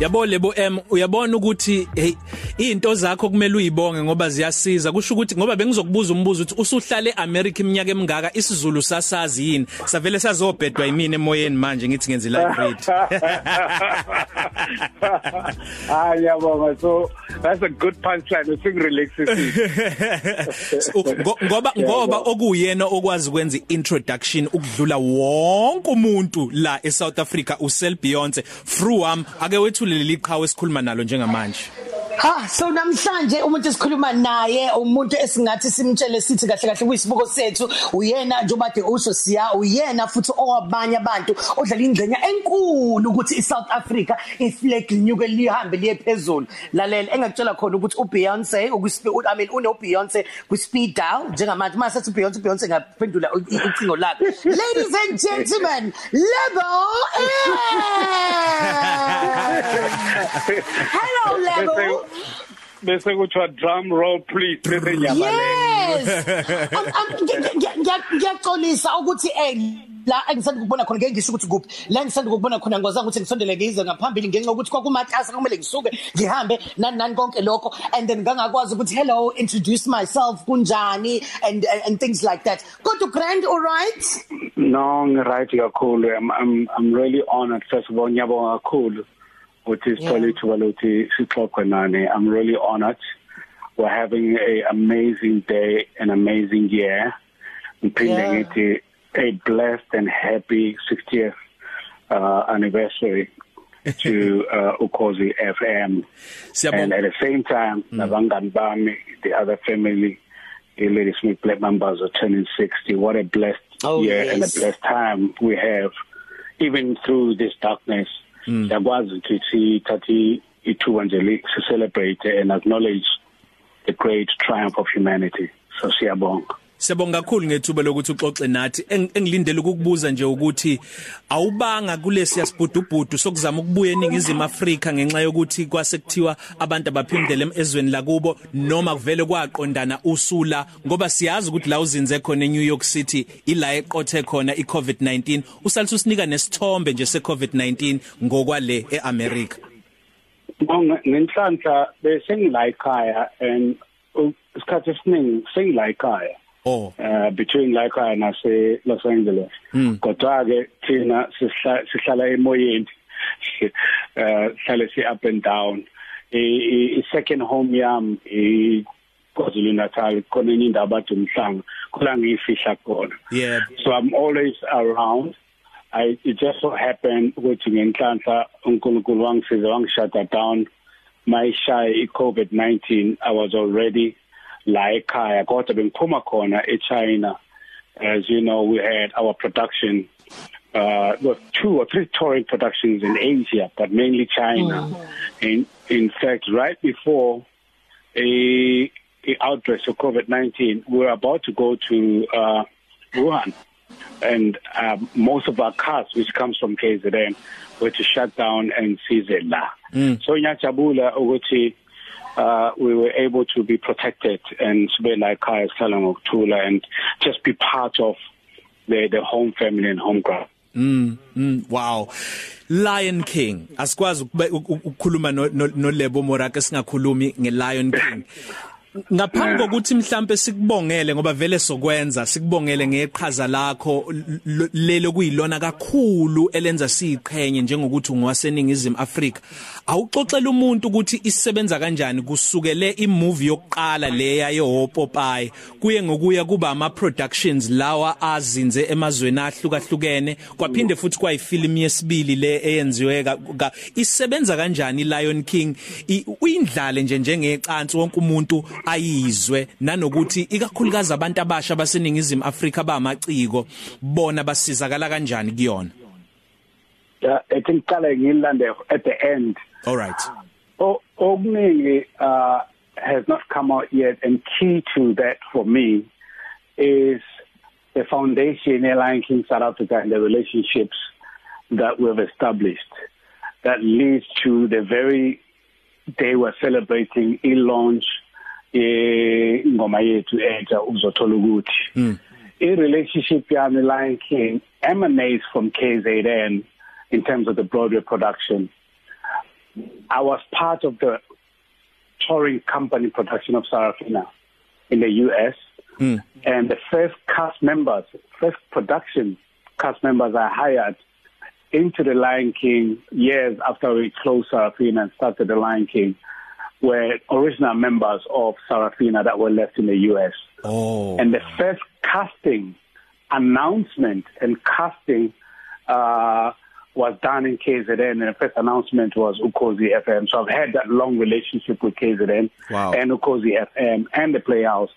yabo lebo M uyabona ukuthi hey izinto zakho kumele uyibonge ngoba ziyasiza. Kusho ukuthi ngoba bengizokubuza umbuzo ukuthi usuhlale eAmerica iminyaka emingaka isizulu sasazi yini? Savele sazobhedwa yimini emoyeni manje ngithi ngenza live read Ah yabonga so that's a good punchline. Using relaxes ngoba ngoba okuyena okwazi ukwenza introduction ukudlula wonke umuntu la eSouth Africa uSel Beyonce. Fruam ake wethule leli qhawe esikhuluma nalo njengamanje. Ha so namhlanje umuntu esikhuluma naye umuntu esingathi simtshele sithi kahle kahle kuyisibuko sethu uyena njobade usho siya uyena futhi owabanye abantu odlala ingxenya enkulu ukuthi iSouth Africa iflag linyuke lihambe liye phezulu. Lalela engakutshela khona ukuthi uBeyonce ukuspeed I mean une Beyonce ku speed down njengamanje mase sethi Beyonce Beyonce ngaphendula ucingo lakhe. Ladies and gentlemen level Hello level. Bese kuthiwa drum roll please bese nyamalele yes ngiyaxolisa ukuthi eh la engisanda ukubona khona ngeke ngisho ukuthi kuphi. La engisanda ukubona khona ngozanga ukuthi ngisondele ngize ngaphambili ngenxa ukuthi kwakumatasa kumele ngisuke ngihambe nani nani konke lokho. And then ngangakwazi ukuthi hello introduce myself kunjani? And and things like that. Kodwa grand all right? No ngiright kakhulu. I'm i'm i'm really honored first of all ngiyabonga kakhulu. Ukuthi sithole ithuba lokuthi sixoxe nani. I'm really honored. We're having a amazing day an amazing year. Ngiphinde ngithi a blessed and happy 60th uh, anniversary to uh, Ukozi FM and at the same time mm. nabangani bami the other family Lady Smith Black members are turning 60 what a blessed oh, year yes. and a blessed time we have even through this darkness. Yakwazi ukuthi thathi ithuba nje celebrate and acknowledge the great triumph of humanity. So siyabonga. Siyabonga kakhulu ngethuba lokuthi uxoxe nathi. Engilindele ukukubuza nje ukuthi awubanga kulesi yasibhudubhudu sokuzama ukubuya eningizimu Afrika ngenxa yokuthi kwase kuthiwa abantu abaphindele ezweni lakubo noma kuvele kwaqondana usula ngoba siyazi ukuthi la uzinze khona eNew York City ila eqothe khona iCovid-19 usalisa usinika nesithombe nje seCovid-19 ngokwale eAmerica ngenhlanhla bese ngila ekhaya and isikhathi esiningi sengila ekhaya Oh uh between like na se Los Angeles. Kodwa ke thina sihlala emoyeni. Uh hlale si up and down. I second home yam i KwaZulu Natal khona indawo bathi umhlanga khona ngiyifihla khona. Yeah. So I'm always around. I it just so happened ukuthi ngenhlanhla uNkulunkulu wangisiza wangishada down my shy iCovid-19 I was already la ekhaya kodwa bengiphuma khona eChina as you know we had our production uh well, two or three touring productions in Asia but mainly China mm. in in fact right before a, a outbreak of COVID-19 we were about to go to uh Wuhan and uh, most of our cars which comes from KZN were to shut down and seize la mm. so nyajabula ukuthi uh we were able to be protected and sibe la ekhaya sihlala ngokuthula and just be part of the the home family and home ground Mm, mm wow. Lion King. Asikwazi ukukhuluma no, no, no Lebo Morake singakhulumi ngeLion King. Ngaphambi kokuthi mhlambe sikubongele ngoba vele sokwenza sikubongele ngeqhaza lakho lelo kuyilona kakhulu elenza siqhenye njengokuthi ungowaseningizimu Afrika. Awuxoxela umuntu ukuthi isebenza kanjani kusukele imovie yokuqala leya yeHopopeye kuye ngokuya kuba ama productions lawa azinze emazweni ahlukahlukene kwaphinde futhi kwayifilm yesibili le eyenziwe isebenza kanjani Lion King? Uyindlale nje njengecansi wonke umuntu ayizwe nanokuthi ikakhulukazi abantu abasha baseningizimu Afrika bamaciko bona basizakala kanjani kuyona? Yeah I think qala ngilande at the end. All right. Oh okuningi uh has not come out yet and key to that for me is the foundation Lion King South Africa and the relationships that we've established. That leads to the very day we're celebrating e-launch ingoma yethu entsha uzothola ukuthi. I relationship yami Lion King emanates from KZN in terms of the Broadway production. I was part of the touring company production of Sarafina in the US mm. and the first cast members first production cast members I hired into the Lion King years after we closed Sarafina and started the Lion King were original members of Sarafina that were left in the US. Oh. And the first casting announcement and casting uh was done in KZN and the first announcement was Ukozi FM. So I've had that long relationship with KZN wow. and Ukozi FM and the Playhouse.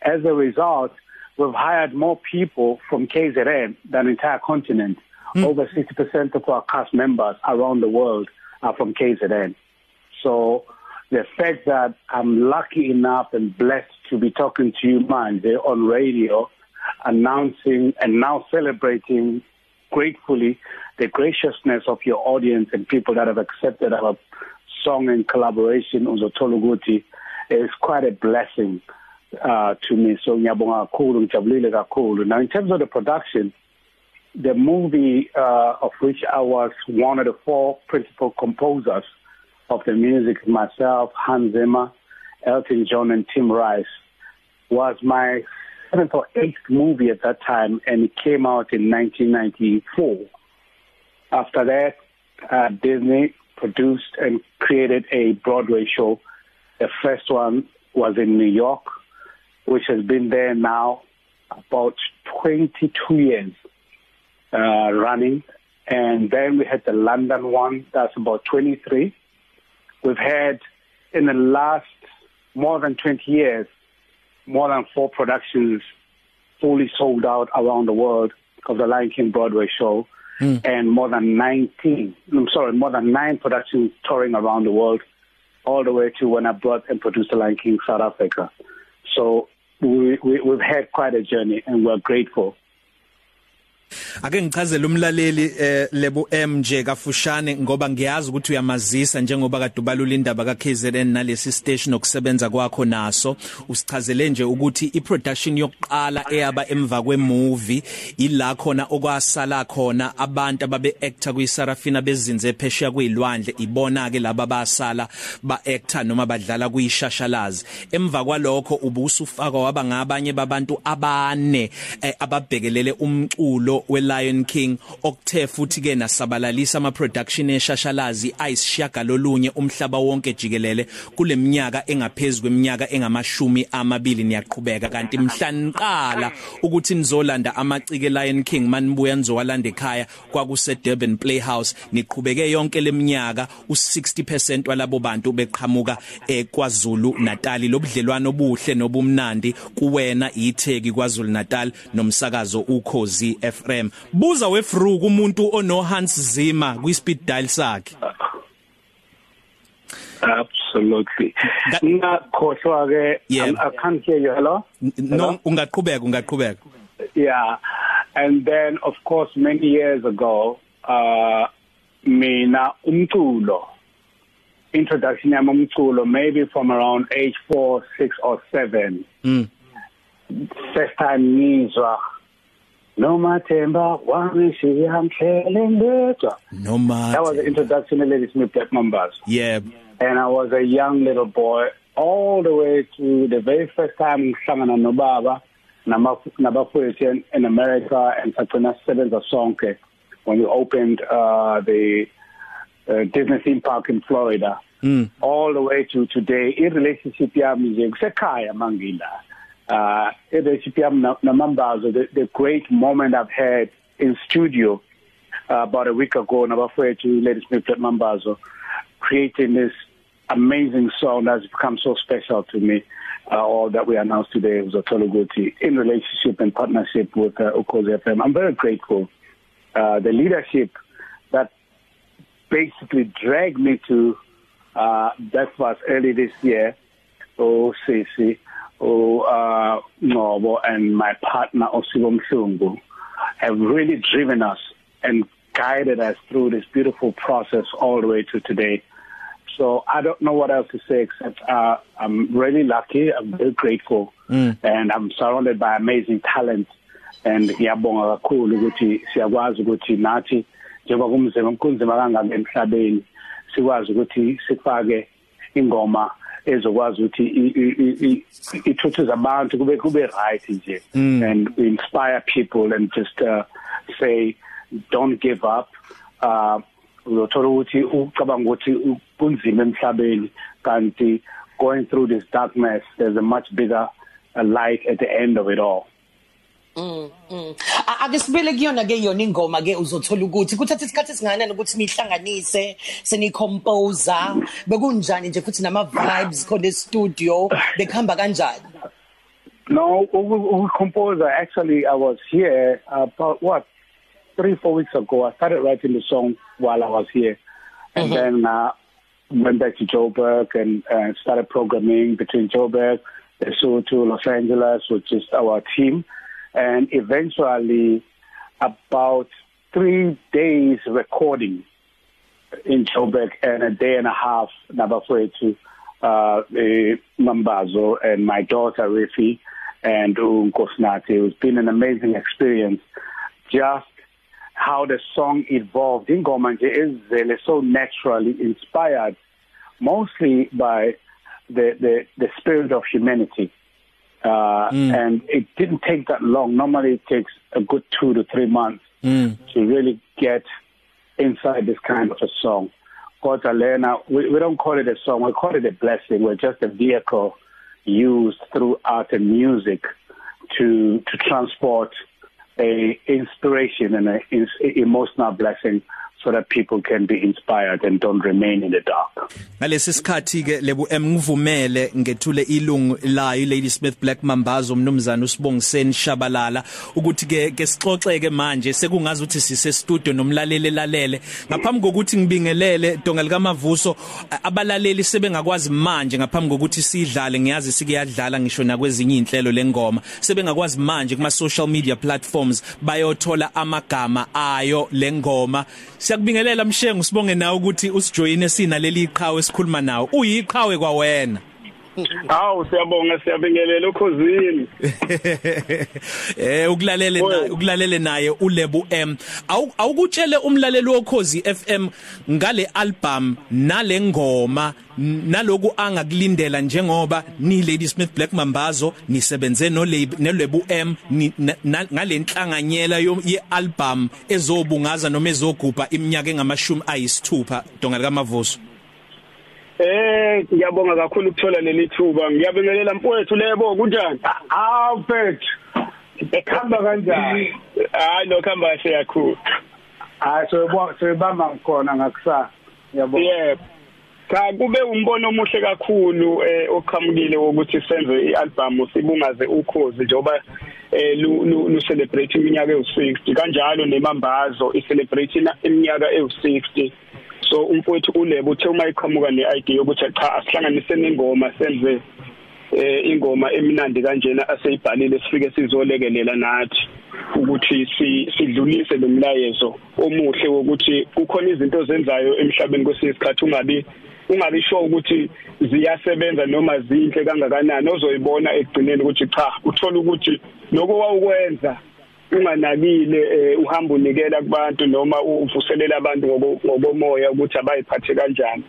As a result, we've hired more people from KZN than the entire continent. Mm. Over 60% of our cast members around the world are from KZN. So the fact that I'm lucky enough and blessed to be talking to you, Manje, on radio, announcing and now celebrating gratefully the graciousness of your audience and people that have accepted our song and collaboration uzothola ukuthi is quite a blessing uh to me. So ngiyabonga kakhulu ngijabulile kakhulu. Now in terms of the production the movie uh of which I was one of the four principal composers of the music myself Hans Zimmer Elton John and Tim Rice was my seventh or eighth movie at that time and it came out in 1994 after that uh Disney produced and created a Broadway show. The first one was in New York which has been there now about 22 years uh running. And then we had the London one that's about 23 we've had in the last more than 20 years more than four productions fully sold out around the world of the Lion King Broadway show mm. and more than 19 I'm sorry more than 9 productions touring around the world all the way to when I brought and produced the Lion King South Africa so we, we we've had quite a journey and we're grateful Ake ngichazele umlaleli eh, lebo M nje kafushane ngoba ngiyazi ukuthi uyamazisa njengoba kade ubalula indaba ka KZN nalesi station okusebenza kwakho naso. Usichazele nje ukuthi iproduction yokuqala eyaba emva kwemovie ila khona okwasala khona abantu ababe actor kuyisarafina bezinze phesheya kwilwandle ibona ke laba basala ba actor noma badlala kuyishashalazi emva kwalokho ubusufaka waba ngabanye babantu abane eh, ababhekelele umculo we Lion King okuthe futhi ke nasabalalisa ama production eshashalazi ayisishiyagalolunye umhlaba wonke jikelele kuleminyaka engaphezulu kweminyaka engamashumi amabili niyaqhubeka. Kanti mhlaniqala ukuthi nizolanda amacike Lion King manibuya nizowalanda ekhaya kwakuse Durban Playhouse niqhubeke yonke leminyaka u60% walabo bantu beqhamuka eKwaZulu Natal. Lobudlelwano obuhle nobumnandi kuwena iTheki KwaZulu Natal nomsakazo ukhozi FM buza wefruku umuntu ono Hans Zimmer kwi speed dial sakhe Absolutely. Ngakhohlwa ke I can't hear you. Hello? No, ungaqhubeka ungaqhubeka. Yeah. And then of course many years ago uh mina umculo introduction yami umculo maybe from around age 4 6 or 7 mm first time ngizwa noma themba wangishiya mhlele ngedwa. Noma that was the introduction to Lady Smith Black Mambas yeah. And I was a young little boy all the way to the very first time ngihlangana nobaba nabafowethu in America and sagcina sisebenza sonke when we opened uh the uh, Disney theme park in Florida. Mm. all the way to today i relationship yami nje kusekhaya mangila. Uh relationship yami namambazo the, the great moment I've had in studio uh, about a week ago nabafowethu ladies Smith Mambazo creating this amazing song that's become so special to me. Uh, all that we announced today was Otologuti in relationship and partnership with uh, Ukozi FM I'm very grateful. Uh the leadership that basically dragged me to uh that was early this year oh Sisi oh uh Ngobo and my partner Osibo Mhlungu have really driven us and guided us through this beautiful process all the way to today so I don't know what else to say except uh I'm really lucky I'm very grateful mm. and I'm surrounded by amazing talent and ngiyabonga kakhulu ukuthi siyakwazi ukuthi nathi njengoba kumzima kunzima kangaka emhlabeni sikwazi ukuthi sifake ingoma ezokwazi ukuthi ithuthuze abantu kube kube right nje. And inspire people and just uh, say don't give up. Uh uyothola ukuthi ucabanga ukuthi kunzima emhlabeni kanti going through this darkness there's a much bigger a light at the end of it all. Mm. mm. Ake sibele kuyona ke yona ingoma ke uzothola ukuthi kuthatha isikhathi esingakanani ukuthi nihlanganise seni composer bekunjani nje futhi nama vibes khona e studio bekhamba kanjani No, we composer actually I was here about what 3 4 weeks ago I started writing the song while I was here and mm -hmm. then uh went back to Joburg and uh, started programming between Joburg Lesotho, Los Angeles, which is our team, and eventually about three days recording in Joburg and a day and a half Nabafwetu, uh, Mambazo and my daughter Rifi and Unkosnati. It's been an amazing experience. Just how the song evolved in Gomanje is so naturally inspired mostly by the the the spirit of humanity uh mm. and it didn't take that long normally it takes a good 2 to 3 months mm. to really get inside this kind of a song Kodwa lena we, we don't call it a song we call it a blessing we're just a vehicle used through art and music to to transport a inspiration and a, a emotional blessing so that people can be inspired and don't remain in the dark. Ngalesi sikhathi ke lebu emngivumele ngethule ilungu layo Lady Smith Black Mambazo umnumzana usibongiseni Shabalala ukuthi ke ke sixoxeke manje sekungazi ukuthi sise studio nomlaleli lalele ngaphambi kokuthi ngibingelele donga lika Mavuso abalaleli sebengakwazi manje ngaphambi kokuthi sidlale ngiyazi sikuyadlala ngisho nakwezinye inhlelo lengoma sebengakwazi manje kuma social media platforms bayothola amagama ayo lengoma siyakubingelela mshengu sibonge nawe ukuthi usijoyine sina leli iqhawe esikhuluma nawe. Uyiqhawe kwawena. Hawu siyabonga siyabingelela ukhosini. Eh ukulalele ukulalele naye uLebu M. Awukutshele umlaleli wokhozi FM ngale album nale ngoma naloku angakulindela njengoba ni Lady Smith Black Mambazo nisebenze no Lebu M ngale nhlanganyela ye album ezobungaza noma ezogubha iminyaka engamashumi ayisithupha donga lika Mavuso. Eh ngiyabonga kakhulu ukuthola leli thuba. Ngiyabingelela mfowethu lebo kunjani? Hawu mfethu ekhamba kanjani? Hayi lo khamba kahle kakhulu. Hayi so sebamba ngikhona ngakusasa. Ngiyabonga. Yebo. Cha kube umbono omuhle kakhulu eh oqhamukile ukuthi senze ialbum sibungaze ukhozi njoba eh lu celebrate iminyaka ewu60 kanjalo nemambazo i celebrate iminyaka ewu60 so umfowethu ulebo uthe uma iqhamuka neidea yokuthi cha asihlanganise ingoma senze eh ingoma eminandi kanjena aseyibhalile sifike sizolekelela nathi ukuthi sidlulise lo mlayezo omuhle wokuthi kukhona izinto ozenzayo emhlabeni kwesinye isikhathi ungabi ungabi sure ukuthi ziyasebenza noma zinhle kangakanani ozoyibona ekugcineni ukuthi cha uthola ukuthi lokho wawukwenza unganakile eh, uhamba unikela kubantu noma uvuselela abantu ngokomoya ukuthi abayiphathe kanjani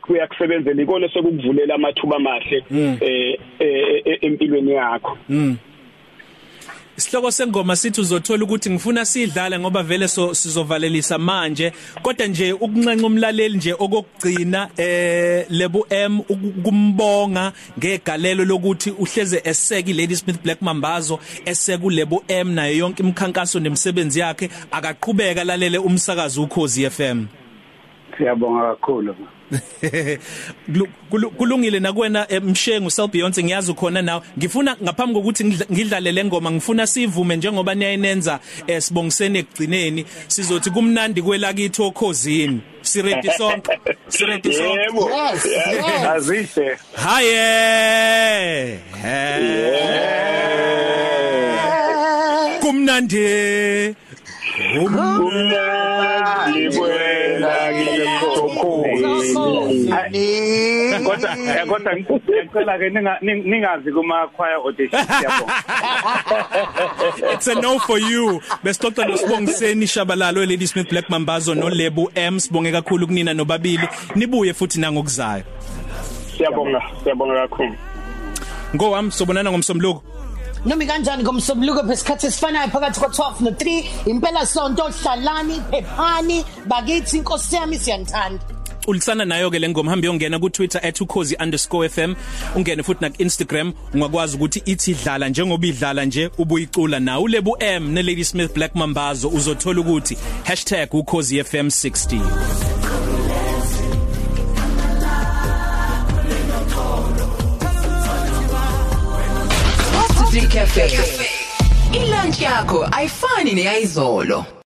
kuyakusebenzela ikona sekukuvulela amathuba amahle mm. eh, eh, eh empilweni yakho mm. Isihloko sengoma sithi uzothola ukuthi ngifuna sidlale ngoba vele so sizovalelisa manje. Kodwa nje ukuncenca umlaleli nje okugcina eh Lebu M ukumbonga ngegalelo lokuthi uhleze eseki Lady Smith Black Mambazo eseka uLebu M nayo yonke imikhankaso nemisebenzi yakhe. Akaqhubeka lalele umsakazo ukhozi FM Siyabonga kakhulu. Kulungile nakwena eh, mshengu Sel Beyonce ngiyazi ukhona nawe. Ngifuna ngaphambi kokuthi ngidlale lengoma ngifuna sivume njengoba niyayinenza eh, sibongisene ekugcineni sizothi kumnandi kwelakithi okhozini. Siredi sonke siredi sonke. Yebo. Azise. Haye! Kumnandi. Kumnandi. Kodwa eh, kodwa ngicela ke ninga- ning- ningazi kuma choir audition siyabonga It's a no for you. Besixoxa noSibongiseni Shabalalo Lady Smith Black Mambazo no Lebo M sibonge kakhulu kunina nobabili. Nibuye futhi nangokuzayo. siyabonga siyabonga kakhulu Ngowami sobonana ngomsombuluko. Nomi kanjani ngomsombuluko phesikhathi esifanayo phakathi kwa12 no3 impela sonto hlalani phephani bakithi inkosi yami siyanthanda ulisana nayo ke lengoma hamba yongena ku Twitter @ukhozi_fm ungene futhi na Instagram ungakwazi ukuthi ithi dlala njengoba idlala nje ubuyicula na ulebu M ne Lady Smith Black Mambazo uzothola ukuthi #ukhozifm60 Coffee Cafe. Ilunch yakho ayifani neyizolo.